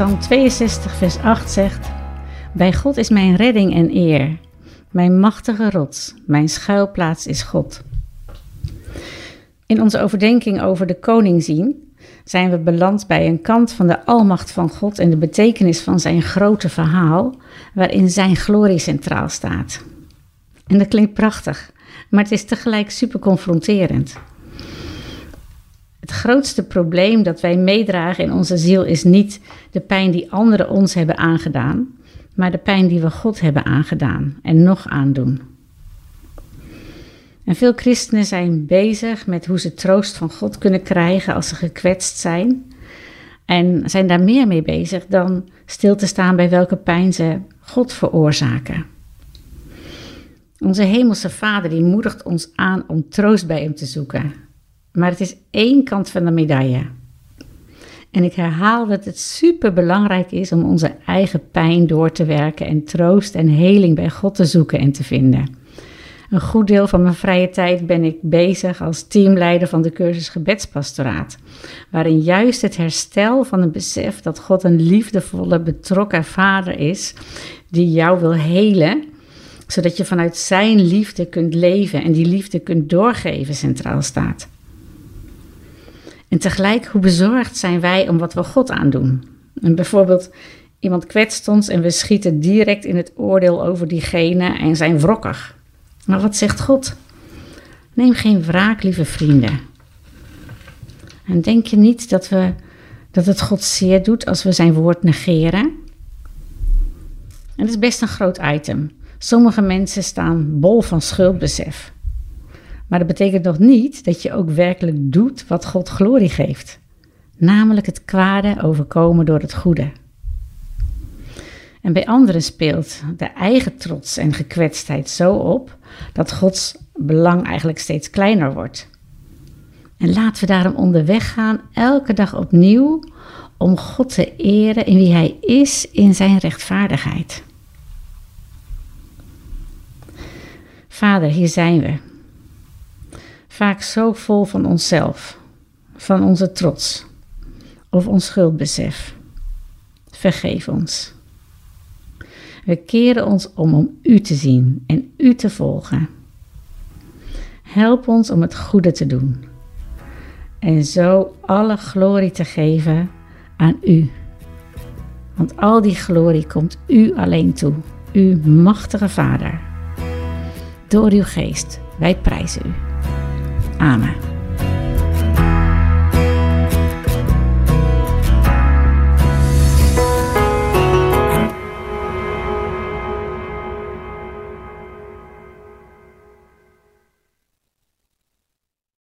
Psalm 62, vers 8 zegt: Bij God is mijn redding en eer. Mijn machtige rots, mijn schuilplaats is God. In onze overdenking over de koning zien zijn we beland bij een kant van de almacht van God en de betekenis van zijn grote verhaal, waarin zijn glorie centraal staat. En dat klinkt prachtig, maar het is tegelijk super confronterend. Het grootste probleem dat wij meedragen in onze ziel is niet de pijn die anderen ons hebben aangedaan, maar de pijn die we God hebben aangedaan en nog aandoen. En veel christenen zijn bezig met hoe ze troost van God kunnen krijgen als ze gekwetst zijn. En zijn daar meer mee bezig dan stil te staan bij welke pijn ze God veroorzaken. Onze hemelse Vader die moedigt ons aan om troost bij Hem te zoeken. Maar het is één kant van de medaille. En ik herhaal dat het super belangrijk is om onze eigen pijn door te werken en troost en heling bij God te zoeken en te vinden. Een goed deel van mijn vrije tijd ben ik bezig als teamleider van de cursus Gebedspastoraat, waarin juist het herstel van het besef dat God een liefdevolle, betrokken vader is, die jou wil helen, zodat je vanuit zijn liefde kunt leven en die liefde kunt doorgeven, centraal staat. En tegelijk, hoe bezorgd zijn wij om wat we God aandoen? En bijvoorbeeld, iemand kwetst ons en we schieten direct in het oordeel over diegene en zijn wrokkig. Maar wat zegt God? Neem geen wraak, lieve vrienden. En denk je niet dat, we, dat het God zeer doet als we zijn woord negeren? En dat is best een groot item. Sommige mensen staan bol van schuldbesef. Maar dat betekent nog niet dat je ook werkelijk doet wat God glorie geeft. Namelijk het kwade overkomen door het goede. En bij anderen speelt de eigen trots en gekwetstheid zo op dat Gods belang eigenlijk steeds kleiner wordt. En laten we daarom onderweg gaan, elke dag opnieuw, om God te eren in wie Hij is in Zijn rechtvaardigheid. Vader, hier zijn we. Vaak zo vol van onszelf, van onze trots of ons schuldbesef. Vergeef ons. We keren ons om om U te zien en U te volgen. Help ons om het goede te doen en zo alle glorie te geven aan U. Want al die glorie komt U alleen toe, U machtige Vader. Door Uw geest, wij prijzen U. Amen.